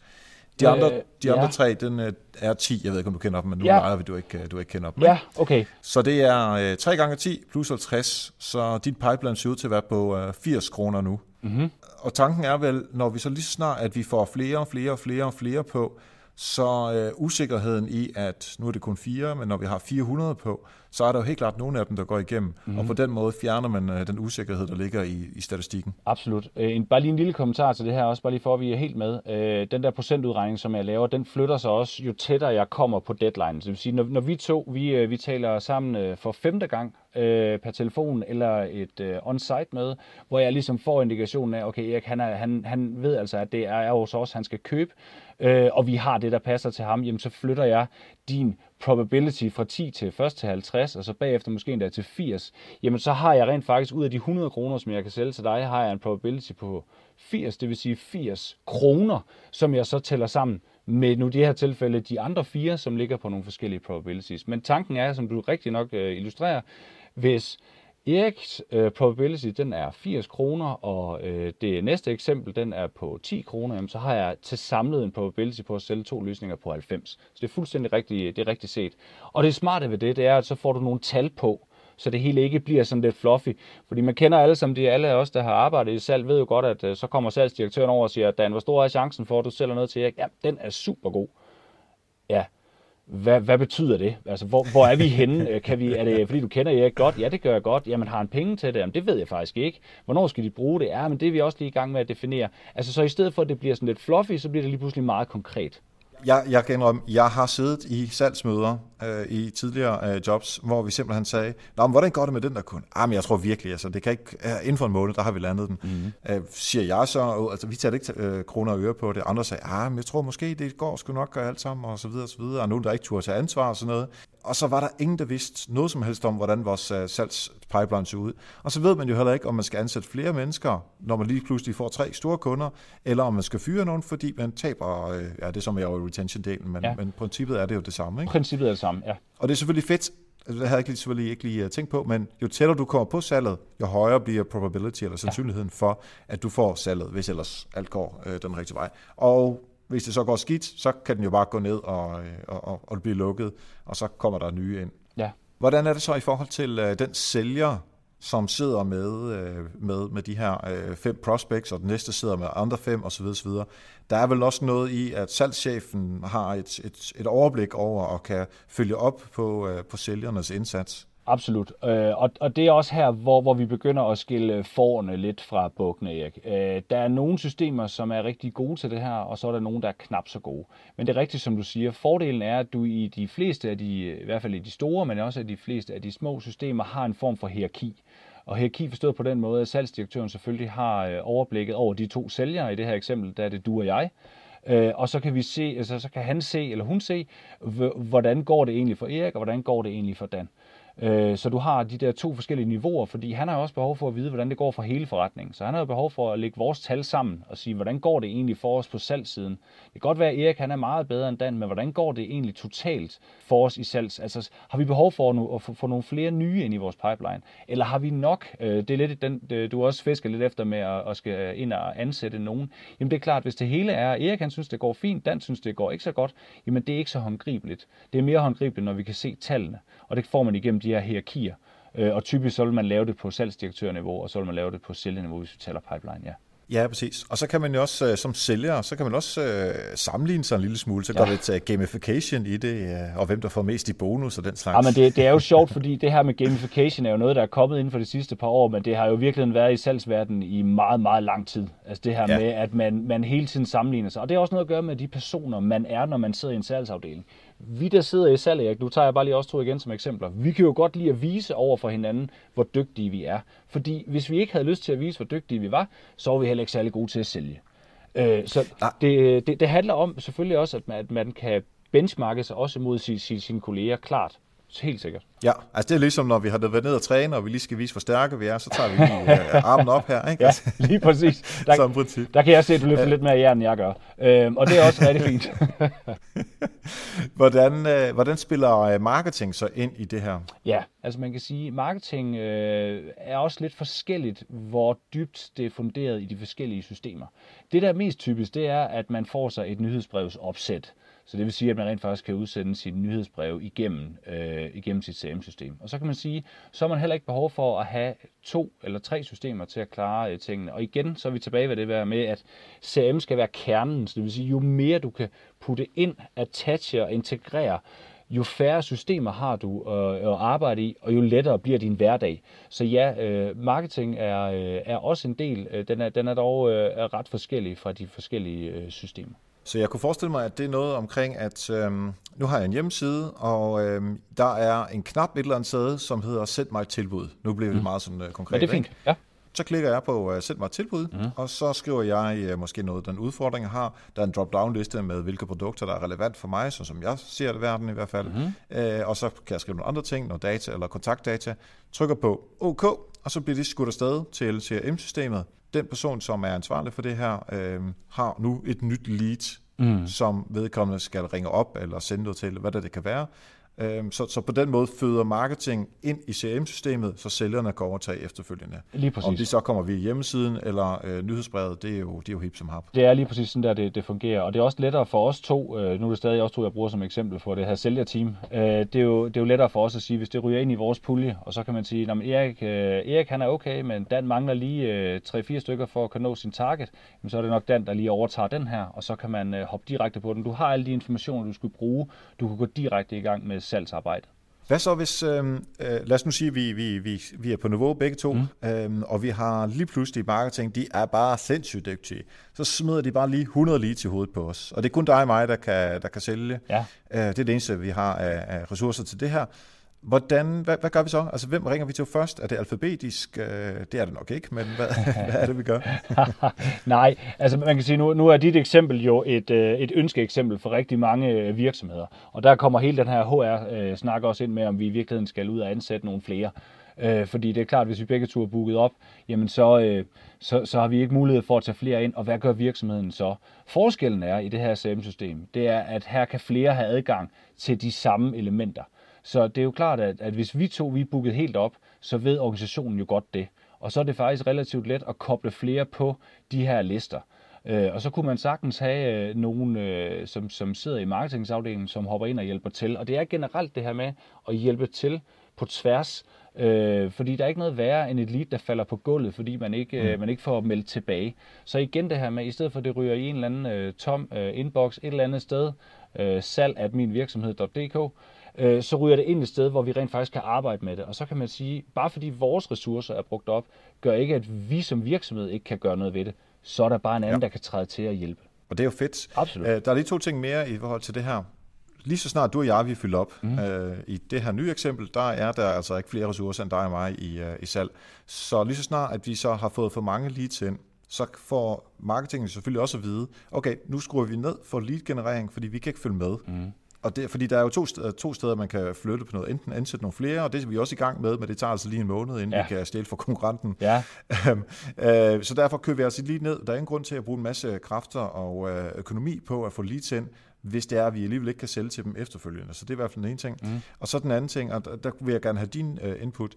De andre, øh, de andre ja. tre, den øh, er 10. Jeg ved ikke, om du kender dem, men nu ja. leger vi, du ikke, du ikke kender dem. Ja, okay. Så det er øh, 3 gange 10 plus 50, så dit pipeline ser ud til at være på øh, 80 kroner nu. Mm-hmm. Og tanken er vel, når vi så lige snart, at vi får flere og flere og flere og flere på, så øh, usikkerheden i, at nu er det kun fire, men når vi har 400 på, så er der jo helt klart nogle af dem, der går igennem. Mm-hmm. Og på den måde fjerner man øh, den usikkerhed, der ligger i, i statistikken. Absolut. Øh, en, bare lige en lille kommentar til det her også, bare lige for at vi er helt med. Øh, den der procentudregning, som jeg laver, den flytter sig også, jo tættere jeg kommer på deadline. Så det vil sige, når, når vi to, vi, øh, vi taler sammen øh, for femte gang øh, per telefon eller et øh, on-site møde, hvor jeg ligesom får indikationen af, okay, Erik, han, er, han, han ved altså, at det er hos os, han skal købe, øh, og vi har det, der passer til ham, jamen så flytter jeg din probability fra 10 til først til 50, og så bagefter måske endda til 80, jamen så har jeg rent faktisk ud af de 100 kroner, som jeg kan sælge til dig, har jeg en probability på 80, det vil sige 80 kroner, som jeg så tæller sammen med nu i det her tilfælde de andre fire, som ligger på nogle forskellige probabilities. Men tanken er, som du rigtig nok øh, illustrerer, hvis Eriks øh, probability, den er 80 kroner, og øh, det næste eksempel, den er på 10 kroner, jamen, så har jeg til samlet en probability på at sælge to løsninger på 90. Så det er fuldstændig rigtigt, det er rigtigt set. Og det smarte ved det, det er, at så får du nogle tal på, så det hele ikke bliver sådan lidt fluffy. Fordi man kender alle som de alle os, der har arbejdet i salg, ved jo godt, at øh, så kommer salgsdirektøren over og siger, Dan, hvor stor er chancen for, at du sælger noget til Erik? Ja, den er super god. Ja, hvad, hvad betyder det? Altså, hvor, hvor er vi henne? Øh, kan vi, er det fordi, du kender Erik godt? Ja, det gør jeg godt. Jamen, har han penge til det? Jamen, det ved jeg faktisk ikke. Hvornår skal de bruge det? Ja, men det er vi også lige i gang med at definere. Altså, så i stedet for, at det bliver sådan lidt fluffy, så bliver det lige pludselig meget konkret jeg, jeg kan indrømme, jeg har siddet i salgsmøder øh, i tidligere øh, jobs, hvor vi simpelthen sagde, Nå, men hvordan går det med den der kunde? Ah, men jeg tror virkelig, altså, det kan ikke, øh, inden for en måned, der har vi landet den. Mm-hmm. Øh, siger jeg så, altså, vi tager ikke øh, kroner og øre på det. Andre sagde, ah, men jeg tror måske, det går sgu nok alt sammen, og så videre, og så videre. Og nogen, der ikke turde tage ansvar og sådan noget. Og så var der ingen, der vidste noget som helst om, hvordan vores uh, salgspipeline så ud. Og så ved man jo heller ikke, om man skal ansætte flere mennesker, når man lige pludselig får tre store kunder, eller om man skal fyre nogen, fordi man taber, uh, ja, det som er jo retention-delen, men, ja. men princippet er det jo det samme. Ikke? Princippet er det samme, ja. Og det er selvfølgelig fedt, altså, det havde jeg ikke, selvfølgelig ikke lige tænkt på, men jo tættere du kommer på salget, jo højere bliver probability, eller sandsynligheden ja. for, at du får salget, hvis ellers alt går uh, den rigtige vej. Og hvis det så går skidt, så kan den jo bare gå ned og, øh, og, og, og blive lukket, og så kommer der nye ind. Ja. Hvordan er det så i forhold til uh, den sælger, som sidder med, uh, med, med de her uh, fem prospects, og den næste sidder med andre fem osv. osv. Der er vel også noget i, at salgschefen har et, et, et overblik over og kan følge op på, uh, på sælgernes indsats. Absolut. Øh, og, og det er også her, hvor, hvor vi begynder at skille forerne lidt fra bukkene, Erik. Øh, der er nogle systemer, som er rigtig gode til det her, og så er der nogle, der er knap så gode. Men det er rigtigt, som du siger. Fordelen er, at du i de fleste af de, i hvert fald i de store, men også i de fleste af de små systemer, har en form for hierarki. Og hierarki forstået på den måde, at salgsdirektøren selvfølgelig har øh, overblikket over de to sælgere. I det her eksempel, der er det du og jeg. Øh, og så kan vi se, altså, så kan han se, eller hun se, hvordan går det egentlig for Erik, og hvordan går det egentlig for Dan. Øh, Øh, så du har de der to forskellige niveauer, fordi han har også behov for at vide, hvordan det går for hele forretningen. Så han har jo behov for at lægge vores tal sammen og sige, hvordan går det egentlig for os på salgssiden. Det kan godt være, at Erik han er meget bedre end Dan, men hvordan går det egentlig totalt for os i salgs? Altså har vi behov for at få nogle flere nye ind i vores pipeline? Eller har vi nok? Øh, det er lidt den, du også fisker lidt efter med at, skal øh, ind og ansætte nogen. Jamen det er klart, hvis det hele er, Erik han synes, det går fint, Dan synes, det går ikke så godt, jamen det er ikke så håndgribeligt. Det er mere håndgribeligt, når vi kan se tallene. Og det får man igennem de her hierarkier. Øh, og typisk så vil man lave det på salgsdirektørniveau, og så vil man lave det på sælgerniveau, hvis vi taler pipeline, ja. Ja, præcis. Og så kan man jo også øh, som sælger, så kan man også øh, sammenligne sig en lille smule, så ja. der er lidt uh, gamification i det, øh, og hvem der får mest i bonus og den slags. Ja, men det, det er jo sjovt, fordi det her med gamification er jo noget, der er kommet inden for de sidste par år, men det har jo virkelig været i salgsverdenen i meget, meget lang tid. Altså det her ja. med, at man, man hele tiden sammenligner sig. Og det har også noget at gøre med de personer, man er, når man sidder i en salgsafdeling. Vi, der sidder i salg, Erik, nu tager jeg bare lige også to igen som eksempler. Vi kan jo godt lide at vise over for hinanden, hvor dygtige vi er. Fordi hvis vi ikke havde lyst til at vise, hvor dygtige vi var, så var vi heller ikke særlig gode til at sælge. Øh, så det, det, det handler om selvfølgelig også, at man, at man kan benchmarke sig også mod sine, sine, sine kolleger, klart. Helt sikkert. Ja, altså det er ligesom, når vi har været ned og træne, og vi lige skal vise, hvor stærke vi er, så tager vi lige uh, armen op her, ikke? ja, lige præcis. Der, Som princip. Der kan jeg se, at du løfter lidt mere jern, end jeg gør. Øhm, og det er også rigtig fint. hvordan, uh, hvordan spiller øh, marketing så ind i det her? Ja, altså man kan sige, at marketing øh, er også lidt forskelligt, hvor dybt det er funderet i de forskellige systemer. Det, der er mest typisk, det er, at man får sig et nyhedsbrevsopsæt. Så det vil sige, at man rent faktisk kan udsende sit nyhedsbrev igennem, øh, igennem sit CRM-system. Og så kan man sige, så har man heller ikke behov for at have to eller tre systemer til at klare øh, tingene. Og igen, så er vi tilbage ved det der med, at CRM skal være kernen. Så det vil sige, jo mere du kan putte ind, attache og integrere, jo færre systemer har du øh, at arbejde i, og jo lettere bliver din hverdag. Så ja, øh, marketing er, øh, er også en del. Øh, den er, den er dog øh, ret forskellig fra de forskellige øh, systemer. Så jeg kunne forestille mig, at det er noget omkring, at øhm, nu har jeg en hjemmeside, og øhm, der er en knap et eller andet sted, som hedder Send mig et tilbud. Nu bliver det mm. meget sådan uh, konkret. Ja, det er fint. Ja. Så klikker jeg på uh, Send mig et tilbud, mm. og så skriver jeg uh, måske noget, den udfordring, jeg har. Der er en drop-down liste med, hvilke produkter, der er relevant for mig, så som jeg ser det i verden i hvert fald. Mm. Uh, og så kan jeg skrive nogle andre ting, noget data eller kontaktdata. Trykker på OK, og så bliver det skudt afsted til CRM-systemet den person, som er ansvarlig for det her, øh, har nu et nyt lead, mm. som vedkommende skal ringe op eller sende noget til, hvad det, det kan være. Øhm, så, så på den måde føder marketing ind i CRM-systemet, så sælgerne kan overtage efterfølgende. Lige præcis. Om de så kommer via hjemmesiden eller øh, nyhedsbrevet, det er, jo, det er jo hip som hap. Det er lige præcis sådan der, det, det fungerer. Og det er også lettere for os to, øh, nu er det stadig også to, jeg bruger som eksempel for det her sælgerteam. Øh, det, er jo, det er jo lettere for os at sige, hvis det ryger ind i vores pulje, og så kan man sige, at Erik, øh, Erik han er okay, men Dan mangler lige øh, 3-4 stykker for at kunne nå sin target, men så er det nok Dan, der lige overtager den her, og så kan man øh, hoppe direkte på den. Du har alle de informationer, du skulle bruge. Du kan gå direkte i gang med salgsarbejde. Hvad så hvis, øh, øh, lad os nu sige, at vi, vi, vi, vi er på niveau begge to, mm. øh, og vi har lige pludselig marketing, de er bare sindssygt dygtige. Så smider de bare lige 100 leads i hovedet på os. Og det er kun dig og mig, der kan, der kan sælge. Ja. Øh, det er det eneste, vi har af, af ressourcer til det her. Hvordan, hvad, hvad gør vi så? Altså, hvem ringer vi til først? Er det alfabetisk? Øh, det er det nok ikke, men hvad, hvad er det, vi gør? Nej, altså man kan sige, nu, nu er dit eksempel jo et, øh, et ønskeeksempel for rigtig mange øh, virksomheder. Og der kommer hele den her HR-snak også ind med, om vi i virkeligheden skal ud og ansætte nogle flere. Fordi det er klart, at hvis vi begge to er booket op, jamen så, så, så har vi ikke mulighed for at tage flere ind. Og hvad gør virksomheden så? Forskellen er i det her CM-system, det er, at her kan flere have adgang til de samme elementer. Så det er jo klart, at, at hvis vi to vi er booket helt op, så ved organisationen jo godt det. Og så er det faktisk relativt let at koble flere på de her lister. Øh, og så kunne man sagtens have øh, nogen, øh, som, som sidder i marketingsafdelingen, som hopper ind og hjælper til. Og det er generelt det her med at hjælpe til på tværs, øh, fordi der er ikke noget værre end et lead, der falder på gulvet, fordi man ikke, øh, mm. man ikke får meldt tilbage. Så igen det her med, i stedet for at det ryger i en eller anden øh, tom øh, inbox et eller andet sted, øh, salg at min virksomhed.dk, øh, så ryger det ind et sted, hvor vi rent faktisk kan arbejde med det. Og så kan man sige, bare fordi vores ressourcer er brugt op, gør ikke, at vi som virksomhed ikke kan gøre noget ved det. Så er der bare en anden, ja. der kan træde til at hjælpe. Og det er jo fedt. Absolut. Øh, der er lige to ting mere i forhold til det her. Lige så snart du og jeg vi fylder op mm. øh, i det her nye eksempel, der er der altså ikke flere ressourcer end dig og mig i, uh, i salg. Så lige så snart, at vi så har fået for mange leads ind, så får marketingen selvfølgelig også at vide, okay, nu skruer vi ned for lead-generering, fordi vi kan ikke følge med. Mm. Og det, fordi der er jo to, to steder, man kan flytte på noget. Enten ansætte nogle flere, og det er vi også i gang med, men det tager altså lige en måned, inden ja. vi kan stjæle for konkurrenten. Ja. Øhm, øh, så derfor kører vi altså lige ned. Der er ingen grund til at bruge en masse kræfter og øh, økonomi på at få leads ind, hvis det er, at vi alligevel ikke kan sælge til dem efterfølgende. Så det er i hvert fald den ene ting. Mm. Og så den anden ting, og der, der vil jeg gerne have din uh, input.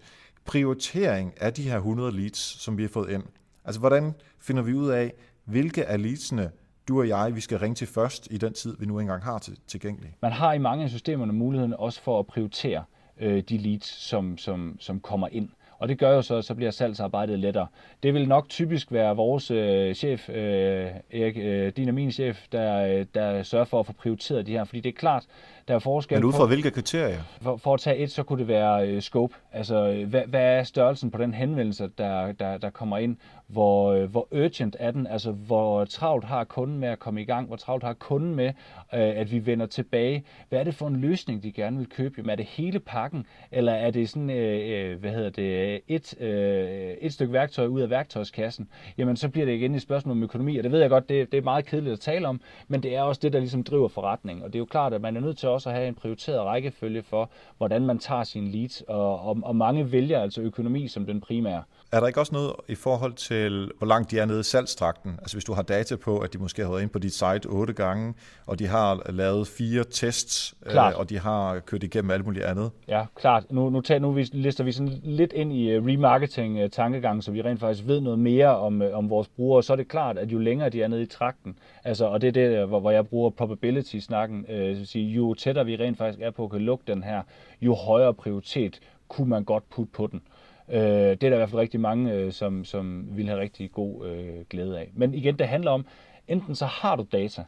Prioritering af de her 100 leads, som vi har fået ind. Altså, hvordan finder vi ud af, hvilke af leadsene du og jeg, vi skal ringe til først i den tid, vi nu engang har til, tilgængelig. Man har i mange af systemerne muligheden også for at prioritere øh, de leads, som, som, som kommer ind. Og det gør jo så, at så bliver salgsarbejdet lettere. Det vil nok typisk være vores øh, chef, øh, Erik, øh, din og min chef, der, øh, der sørger for at få prioriteret de her. Fordi det er klart, der er forskel Men ud fra på, hvilke kriterier? For, for at tage et, så kunne det være øh, scope. Altså, hvad, hvad er størrelsen på den henvendelse, der, der, der kommer ind? Hvor, øh, hvor urgent er den? Altså, hvor travlt har kunden med at komme i gang? Hvor travlt har kunden med, øh, at vi vender tilbage? Hvad er det for en løsning, de gerne vil købe? Jamen, er det hele pakken? Eller er det sådan, øh, øh hvad hedder det, et, øh, et stykke værktøj ud af værktøjskassen? Jamen, så bliver det igen et spørgsmål om økonomi, og det ved jeg godt, det, det er meget kedeligt at tale om, men det er også det, der ligesom driver forretning. Og det er jo klart, at man er nødt til også at have en prioriteret rækkefølge for, hvordan man tager sine leads, og, og, og mange vælger altså økonomi som den primære. Er der ikke også noget i forhold til, hvor langt de er nede i salgstrakten? Altså hvis du har data på, at de måske har været ind på dit site otte gange, og de har lavet fire tests, øh, og de har kørt igennem alt muligt andet. Ja, klart. Nu, nu, tager, nu lister vi sådan lidt ind i uh, remarketing-tankegang, så vi rent faktisk ved noget mere om, uh, om vores brugere. Så er det klart, at jo længere de er nede i trakten, altså, og det er det, hvor, hvor jeg bruger probability-snakken, uh, sige, jo tættere vi rent faktisk er på at kunne lukke den her, jo højere prioritet kunne man godt putte på den. Øh, det er der i hvert fald rigtig mange, øh, som, som vil have rigtig god øh, glæde af. Men igen, det handler om, enten så har du data,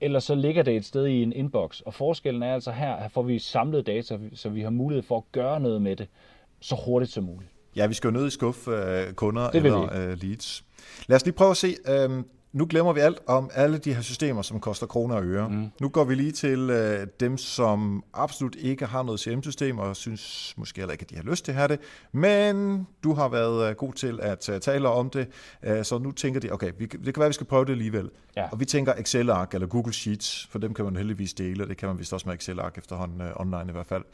eller så ligger det et sted i en inbox. Og forskellen er altså her, her får vi samlet data, så vi har mulighed for at gøre noget med det så hurtigt som muligt. Ja, vi skal jo nødt i skuffe uh, kunder eller uh, leads. Lad os lige prøve at se, uh, nu glemmer vi alt om alle de her systemer, som koster kroner og øre. Mm. Nu går vi lige til øh, dem, som absolut ikke har noget CRM-system, og synes måske heller ikke, at de har lyst til at have det. Men du har været øh, god til at uh, tale om det, uh, så nu tænker de, okay, vi, det kan være, at vi skal prøve det alligevel. Ja. Og vi tænker Excel-ark eller Google Sheets, for dem kan man heldigvis dele, og det kan man vist også med Excel-ark efterhånden uh, online i hvert fald.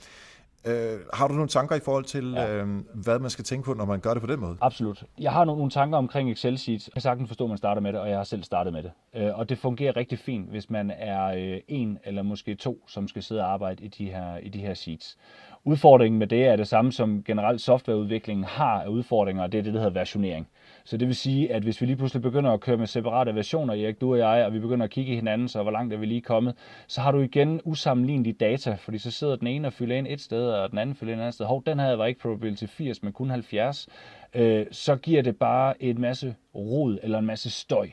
Øh, har du nogle tanker i forhold til, ja. øh, hvad man skal tænke på, når man gør det på den måde? Absolut. Jeg har nogle, nogle tanker omkring Excel Sheets. Jeg kan sagtens forstå, at man starter med det, og jeg har selv startet med det. Øh, og det fungerer rigtig fint, hvis man er øh, en eller måske to, som skal sidde og arbejde i de her, i de her sheets. Udfordringen med det er det samme, som generelt softwareudviklingen har af udfordringer, og det er det, der hedder versionering. Så det vil sige, at hvis vi lige pludselig begynder at køre med separate versioner, Erik, du og jeg, og vi begynder at kigge i hinanden, så hvor langt er vi lige kommet, så har du igen usammenlignelige data, fordi så sidder den ene og fylder ind et sted, og den anden fylder ind et andet sted. Hov, den her var ikke probability 80, men kun 70. Øh, så giver det bare en masse rod eller en masse støj.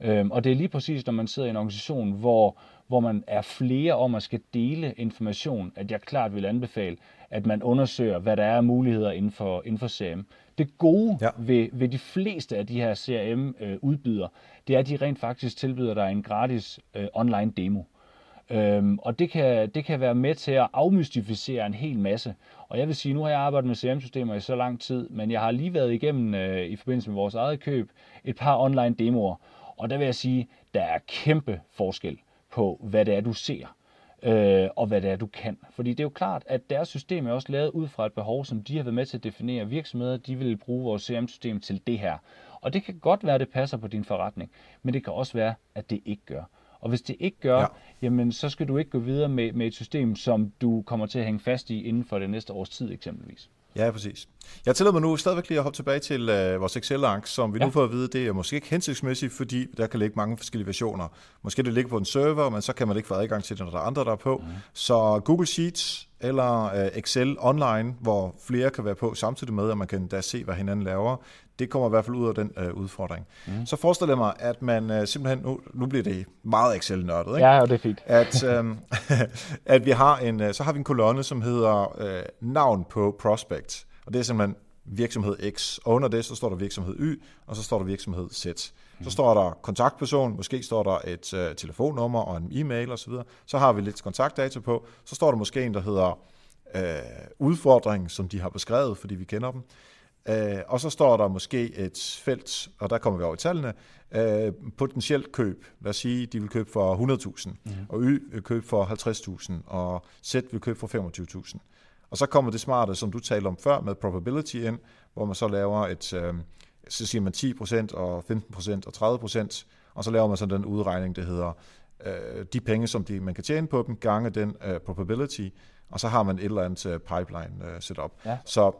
Øh, og det er lige præcis, når man sidder i en organisation, hvor, hvor man er flere om at skal dele information, at jeg klart vil anbefale, at man undersøger, hvad der er af muligheder inden for, inden for CRM. Det gode ja. ved, ved de fleste af de her CRM-udbydere, det er, at de rent faktisk tilbyder dig en gratis øh, online demo. Øhm, og det kan, det kan være med til at afmystificere en hel masse. Og jeg vil sige, nu har jeg arbejdet med CRM-systemer i så lang tid, men jeg har lige været igennem øh, i forbindelse med vores eget køb et par online demoer. Og der vil jeg sige, der er kæmpe forskel på, hvad det er, du ser øh, og hvad det er, du kan. Fordi det er jo klart, at deres system er også lavet ud fra et behov, som de har været med til at definere. Virksomheder, de vil bruge vores CRM-system til det her. Og det kan godt være, at det passer på din forretning, men det kan også være, at det ikke gør. Og hvis det ikke gør, ja. jamen så skal du ikke gå videre med, med et system, som du kommer til at hænge fast i inden for det næste års tid eksempelvis. Ja, præcis. Jeg tillader mig nu stadigvæk lige at hoppe tilbage til uh, vores Excel-ark, som vi ja. nu får at vide, det er måske ikke hensigtsmæssigt, fordi der kan ligge mange forskellige versioner. Måske det ligger på en server, men så kan man ikke få adgang til det, når der er andre, der er på. Mm. Så Google Sheets eller uh, Excel online, hvor flere kan være på samtidig med, at man kan da se, hvad hinanden laver, det kommer i hvert fald ud af den uh, udfordring. Mm. Så forestiller jeg mig, at man uh, simpelthen, nu, nu bliver det meget Excel-nørdet, ikke? Ja, og det er fint. At, um, at vi har en, uh, så har vi en kolonne, som hedder uh, navn på prospect. Og det er simpelthen virksomhed X. Og under det, så står der virksomhed Y, og så står der virksomhed Z. Så står der kontaktperson, måske står der et uh, telefonnummer og en e-mail osv. Så, så har vi lidt kontaktdata på. Så står der måske en, der hedder uh, udfordring, som de har beskrevet, fordi vi kender dem. Uh, og så står der måske et felt, og der kommer vi over i tallene, uh, potentielt køb. Lad os sige, de vil købe for 100.000, mm. og Y vil købe for 50.000, og Z vil købe for 25.000. Og så kommer det smarte, som du talte om før, med probability ind, hvor man så laver et, øh, så siger man 10% og 15% og 30%, og så laver man sådan den udregning, der hedder øh, de penge, som de, man kan tjene på dem, gange den øh, probability, og så har man et eller andet øh, pipeline øh, setup. Ja. Så øh,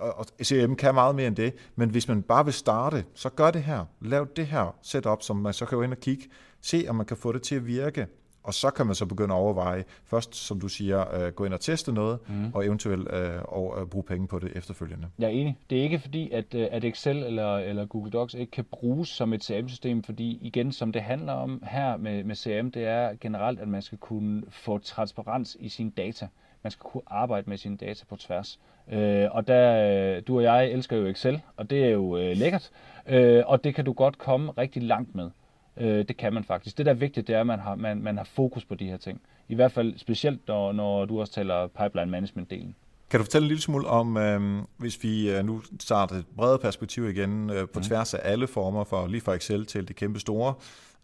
og CRM kan meget mere end det, men hvis man bare vil starte, så gør det her. Lav det her setup, som man så kan gå ind og kigge, se om man kan få det til at virke, og så kan man så begynde at overveje, først som du siger, øh, gå ind og teste noget, mm. og eventuelt øh, og, øh, bruge penge på det efterfølgende. Jeg er enig. Det er ikke fordi, at, øh, at Excel eller, eller Google Docs ikke kan bruges som et CRM-system, fordi igen, som det handler om her med, med CRM, det er generelt, at man skal kunne få transparens i sine data. Man skal kunne arbejde med sine data på tværs. Øh, og der, du og jeg elsker jo Excel, og det er jo øh, lækkert, øh, og det kan du godt komme rigtig langt med. Øh, det kan man faktisk. Det der er vigtigt, det er, at man har, man, man har fokus på de her ting. I hvert fald specielt, når, når du også taler pipeline management-delen. Kan du fortælle en lille smule om, øh, hvis vi øh, nu starter et bredere perspektiv igen, øh, på mm. tværs af alle former, for lige fra Excel til det kæmpe store,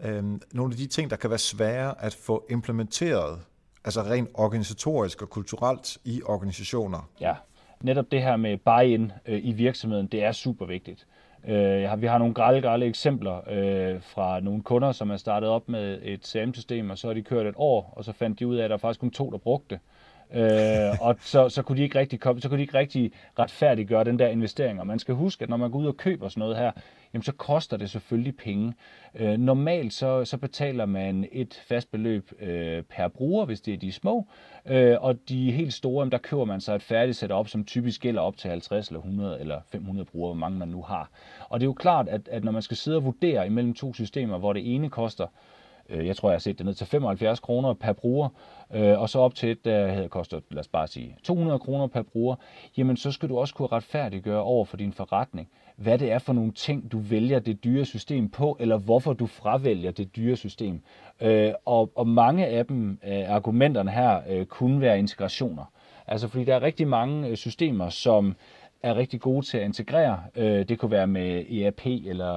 øh, nogle af de ting, der kan være svære at få implementeret, altså rent organisatorisk og kulturelt i organisationer? Ja, netop det her med buy-in øh, i virksomheden, det er super vigtigt. Øh, vi har nogle grælde, grælde eksempler øh, fra nogle kunder, som er startet op med et CRM-system, og så har de kørt et år, og så fandt de ud af, at der faktisk kun to, der brugte det. Øh, og så, så, kunne de ikke rigtig komme, så kunne de ikke rigtig retfærdiggøre den der investering. Og man skal huske, at når man går ud og køber sådan noget her, jamen så koster det selvfølgelig penge. Øh, normalt så, så betaler man et fast beløb øh, per bruger, hvis det er de små, øh, og de helt store, jamen, der køber man så et færdigt setup, som typisk gælder op til 50 eller 100 eller 500 brugere, hvor mange man nu har. Og det er jo klart, at, at når man skal sidde og vurdere imellem to systemer, hvor det ene koster øh, jeg tror, jeg har set det ned til 75 kroner per bruger, øh, og så op til et, der havde kostet, lad os bare sige, 200 kroner per bruger, jamen så skal du også kunne retfærdiggøre over for din forretning, hvad det er for nogle ting, du vælger det dyre system på, eller hvorfor du fravælger det dyre system. Øh, og, og mange af dem, øh, argumenterne her, øh, kunne være integrationer. Altså fordi der er rigtig mange øh, systemer, som er rigtig gode til at integrere. Øh, det kunne være med ERP eller,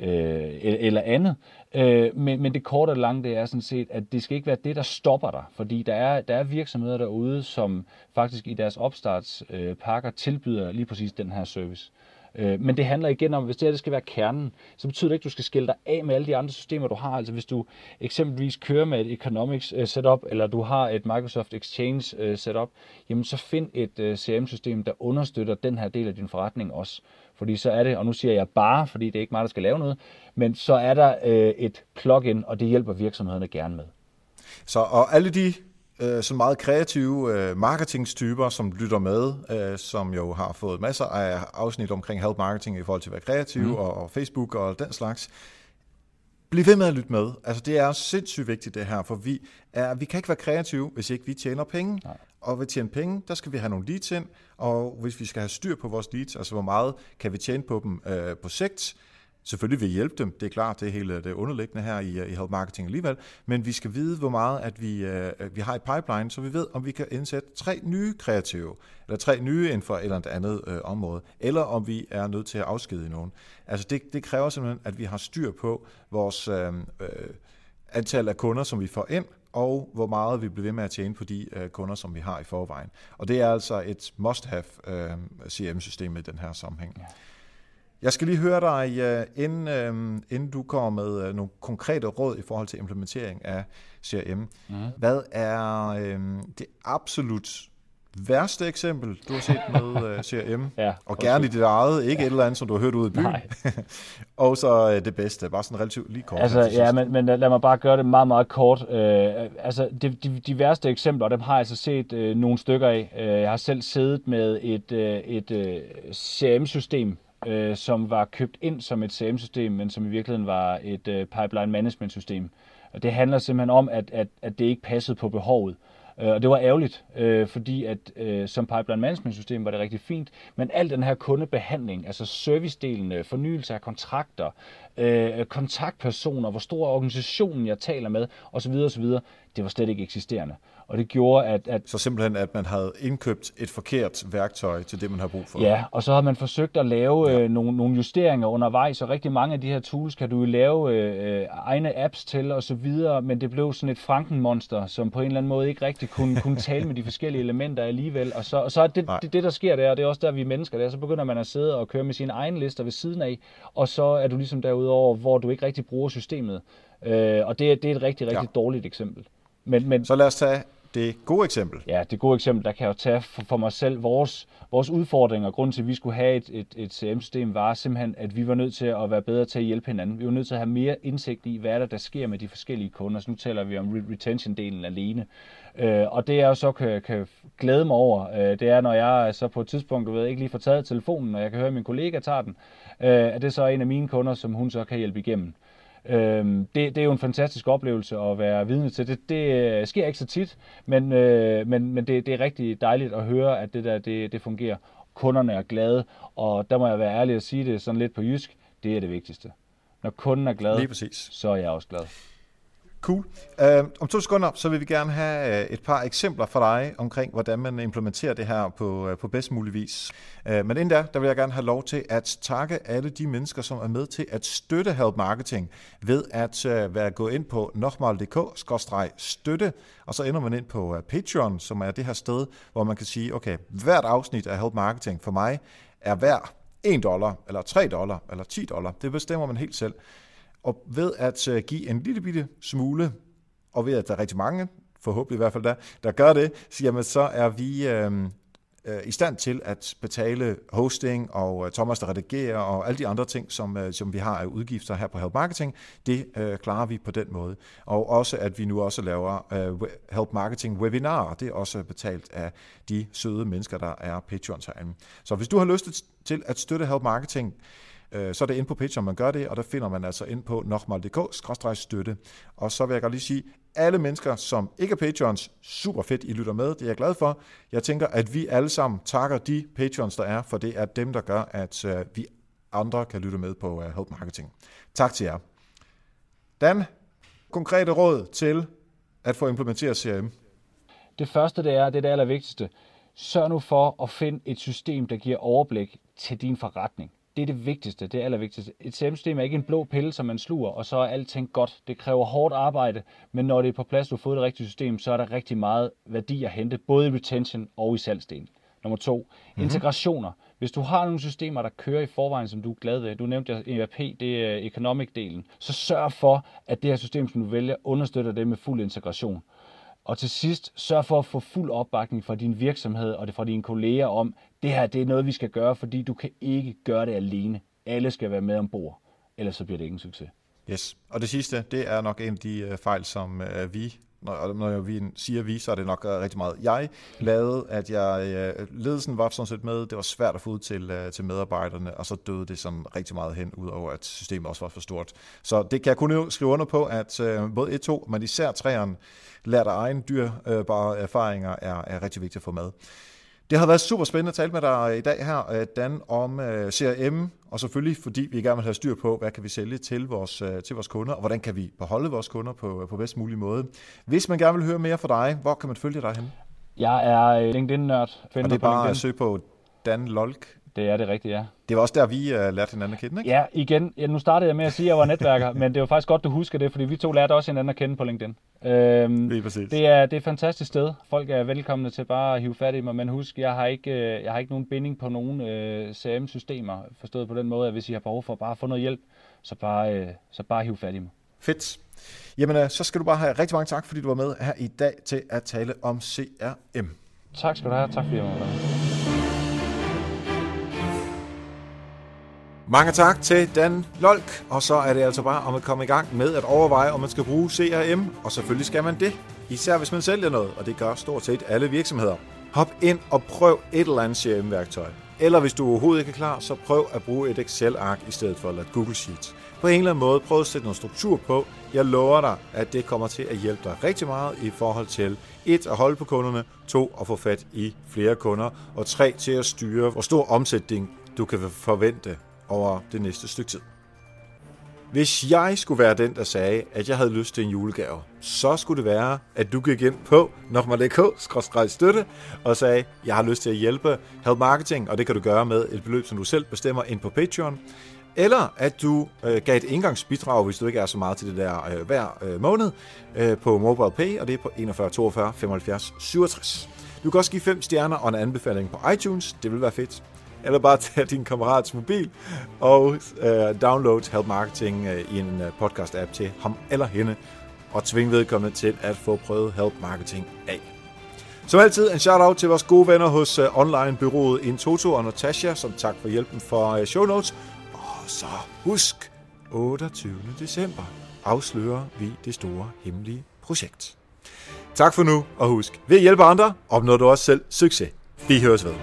øh, e-, eller andet. Øh, men, men det korte og lange, det er sådan set, at det skal ikke være det, der stopper dig. Fordi der er, der er virksomheder derude, som faktisk i deres opstartspakker tilbyder lige præcis den her service. Øh, Øh, men det handler igen om, hvis det her det skal være kernen, så betyder det ikke, at du skal skille dig af med alle de andre systemer, du har. Altså hvis du eksempelvis kører med et Economics øh, setup, eller du har et Microsoft Exchange øh, setup, jamen så find et øh, CRM-system, der understøtter den her del af din forretning også. Fordi så er det, og nu siger jeg bare, fordi det er ikke mig, der skal lave noget, men så er der øh, et plugin, og det hjælper virksomhederne gerne med. Så og alle de øh, sådan meget kreative øh, marketingstyper, som lytter med, øh, som jo har fået masser af afsnit omkring help marketing i forhold til at være kreativ mm. og, og Facebook og den slags. Bliv ved med at lytte med. Altså det er sindssygt vigtigt det her, for vi, er, vi kan ikke være kreative, hvis ikke vi tjener penge. Nej. Og ved at tjene penge, der skal vi have nogle leads ind, og hvis vi skal have styr på vores leads, altså hvor meget kan vi tjene på dem øh, på sigt, Selvfølgelig vil hjælpe dem, det er klart, det er hele det underliggende her i, øh, i Help Marketing alligevel, men vi skal vide, hvor meget at vi, uh, vi har i pipeline, så vi ved, om vi kan indsætte tre nye kreative, eller tre nye inden for et eller andet uh, område, eller om vi er nødt til at afskedige nogen. Altså det, det kræver simpelthen, at vi har styr på vores uh, uh, antal af kunder, som vi får ind, og hvor meget vi bliver ved med at tjene på de uh, kunder, som vi har i forvejen. Og det er altså et must-have uh, CRM-system i den her sammenhæng. Ja. Jeg skal lige høre dig, uh, inden, uh, inden du kommer med uh, nogle konkrete råd i forhold til implementering af CRM. Mm. Hvad er det absolut værste eksempel, du har set med CRM? ja, og gerne i dit eget, ikke ja. et eller andet, som du har hørt ud i byen. og så det bedste, bare sådan relativt lige kort. Altså, ja, men, men lad mig bare gøre det meget, meget kort. Uh, altså, de, de, de værste eksempler, dem har jeg altså set uh, nogle stykker af. Uh, jeg har selv siddet med et, uh, et uh, CRM-system, øh, som var købt ind som et CM-system, men som i virkeligheden var et øh, pipeline management system. Og det handler simpelthen om, at, at, at det ikke passede på behovet. Øh, og det var ærgerligt, øh, fordi at øh, som pipeline management system var det rigtig fint, men al den her kundebehandling, altså servicedelen, øh, fornyelse af kontrakter, øh, kontaktpersoner, hvor stor organisationen jeg taler med, osv., osv., det var slet ikke eksisterende. Og det gjorde, at, at... Så simpelthen, at man havde indkøbt et forkert værktøj til det, man har brug for? Ja, og så har man forsøgt at lave ja. øh, nogle, nogle justeringer undervejs, og rigtig mange af de her tools kan du jo lave øh, egne apps til og så videre, men det blev sådan et frankenmonster, som på en eller anden måde ikke rigtig kunne, kunne tale med de forskellige elementer alligevel. Og så, og så er det, det, det, der sker der, og det er også der, vi er mennesker der, så begynder man at sidde og køre med sine egne lister ved siden af, og så er du ligesom derudover, hvor du ikke rigtig bruger systemet. Øh, og det, det er et rigtig, rigtig ja. dårligt eksempel. Men, men, så lad os tage det gode eksempel. Ja, det gode eksempel, der kan jeg jo tage for, for mig selv. Vores, vores udfordring og grund til, at vi skulle have et, et, et CM-system, var simpelthen, at vi var nødt til at være bedre til at hjælpe hinanden. Vi var nødt til at have mere indsigt i, hvad er der, der sker med de forskellige kunder. Så nu taler vi om retention-delen alene. Øh, og det jeg jo så kan, kan glæde mig over, øh, det er, når jeg så på et tidspunkt, du ved, ikke lige får taget telefonen, og jeg kan høre, at min kollega tager den, øh, at det så er en af mine kunder, som hun så kan hjælpe igennem. Øhm, det, det er jo en fantastisk oplevelse at være vidne til. Det, det øh, sker ikke så tit, men, øh, men, men det, det er rigtig dejligt at høre, at det der det, det fungerer. Kunderne er glade, og der må jeg være ærlig at sige det sådan lidt på jysk, det er det vigtigste. Når kunden er glad, Lige så er jeg også glad. Cool. Uh, om to sekunder, så vil vi gerne have øh, et par eksempler for dig omkring, hvordan man implementerer det her på, uh, på bedst mulig vis. Uh, men inden da, der vil jeg gerne have lov til at takke alle de mennesker, som er med til at støtte Help Marketing ved at uh, være gået ind på nokmal.dk-støtte, og så ender man ind på uh, Patreon, som er det her sted, hvor man kan sige, okay, hvert afsnit af Help Marketing for mig er værd 1 dollar, eller 3 dollar, eller 10 dollar. Det bestemmer man helt selv. Og ved at øh, give en lille bitte smule, og ved at der er rigtig mange, forhåbentlig i hvert fald der, der gør det, så, jamen, så er vi øh, øh, i stand til at betale hosting og øh, Thomas, der redigerer og alle de andre ting, som, øh, som vi har af udgifter her på Help Marketing, det øh, klarer vi på den måde. Og også at vi nu også laver øh, Help Marketing webinarer, det er også betalt af de søde mennesker, der er patreon herinde. Så hvis du har lyst til at støtte Help Marketing, Øh, Øh, så er det ind på Patreon, man gør det, og der finder man altså ind på nokmal.dk-støtte. Og så vil jeg godt lige sige, alle mennesker, som ikke er Patreons, super fedt, I lytter med, det er jeg glad for. Jeg tænker, at vi alle sammen takker de Patreons, der er, for det er dem, der gør, at øh, vi andre kan lytte med på øh, Help Marketing. Tak til jer. Dan, konkrete råd til at få implementeret CRM? Det første, det er, det er det allervigtigste. Sørg nu for at finde et system, der giver overblik til din forretning det er det vigtigste, det er allervigtigste. Et CRM-system er ikke en blå pille, som man sluger, og så er alting godt. Det kræver hårdt arbejde, men når det er på plads, du har fået det rigtige system, så er der rigtig meget værdi at hente, både i retention og i salgsdelen. Nummer to, mm-hmm. integrationer. Hvis du har nogle systemer, der kører i forvejen, som du er glad ved, du nævnte ERP, det er economic-delen, så sørg for, at det her system, som du vælger, understøtter det med fuld integration. Og til sidst, sørg for at få fuld opbakning fra din virksomhed og det fra dine kolleger om, det her det er noget, vi skal gøre, fordi du kan ikke gøre det alene. Alle skal være med ombord, ellers så bliver det ingen succes. Yes, og det sidste, det er nok en af de øh, fejl, som øh, vi, når, når vi siger vi, så er det nok øh, rigtig meget jeg lavede, at jeg, øh, ledelsen var sådan set med, det var svært at få ud til, øh, til medarbejderne, og så døde det som rigtig meget hen, udover at systemet også var for stort. Så det kan jeg kun skrive under på, at både e 1-2, men især 3'eren, lærte egen dyrbare erfaringer er, er rigtig vigtigt at få med. Det har været super spændende at tale med dig i dag her, øh, Dan, om øh, CRM, og selvfølgelig fordi vi gerne vil have styr på, hvad kan vi sælge til vores, øh, til vores kunder, og hvordan kan vi beholde vores kunder på, på bedst mulig måde. Hvis man gerne vil høre mere fra dig, hvor kan man følge dig hen? Jeg er LinkedIn-nørd. Og det er bare at søge på Dan Lolk. Det er det rigtige, ja. Det var også der, vi uh, lærte hinanden at kende, ikke? Ja, igen. Ja, nu startede jeg med at sige, at jeg var netværker, men det var faktisk godt, du husker det, fordi vi to lærte også hinanden at kende på LinkedIn. Øhm, Lige præcis. Det er, det er et fantastisk sted. Folk er velkomne til bare at hive fat i mig, men husk, jeg har ikke, øh, jeg har ikke nogen binding på nogen øh, CRM-systemer, forstået på den måde, at hvis I har behov for bare at få noget hjælp, så bare, øh, så bare hive fat i mig. Fedt. Jamen, øh, så skal du bare have rigtig mange tak, fordi du var med her i dag til at tale om CRM. Tak skal du have. Tak fordi jeg var med. Mange tak til Dan Lolk, og så er det altså bare om at komme i gang med at overveje, om man skal bruge CRM, og selvfølgelig skal man det, især hvis man sælger noget, og det gør stort set alle virksomheder. Hop ind og prøv et eller andet CRM-værktøj. Eller hvis du overhovedet ikke er klar, så prøv at bruge et Excel-ark i stedet for at Google Sheets. På en eller anden måde prøv at sætte noget struktur på. Jeg lover dig, at det kommer til at hjælpe dig rigtig meget i forhold til 1. at holde på kunderne, 2. at få fat i flere kunder, og 3. til at styre, hvor stor omsætning du kan forvente over det næste stykke tid. Hvis jeg skulle være den, der sagde, at jeg havde lyst til en julegave, så skulle det være, at du gik ind på nokmal.dk-støtte og sagde, jeg har lyst til at hjælpe Help Marketing, og det kan du gøre med et beløb, som du selv bestemmer ind på Patreon. Eller at du øh, gav et indgangsbidrag, hvis du ikke er så meget til det der øh, hver øh, måned, øh, på MobilePay, og det er på 41 42 75 67. Du kan også give 5 stjerner og en anbefaling på iTunes, det vil være fedt eller bare tage din kammerats mobil og øh, download Help Marketing øh, i en øh, podcast-app til ham eller hende, og tving vedkommende til at få prøvet Help Marketing af. Som altid en shout-out til vores gode venner hos øh, online-byrået Intoto og Natasha, som tak for hjælpen for øh, show notes. Og så husk, 28. december afslører vi det store hemmelige projekt. Tak for nu, og husk, ved at hjælpe andre, opnår du også selv succes. Vi høres ved.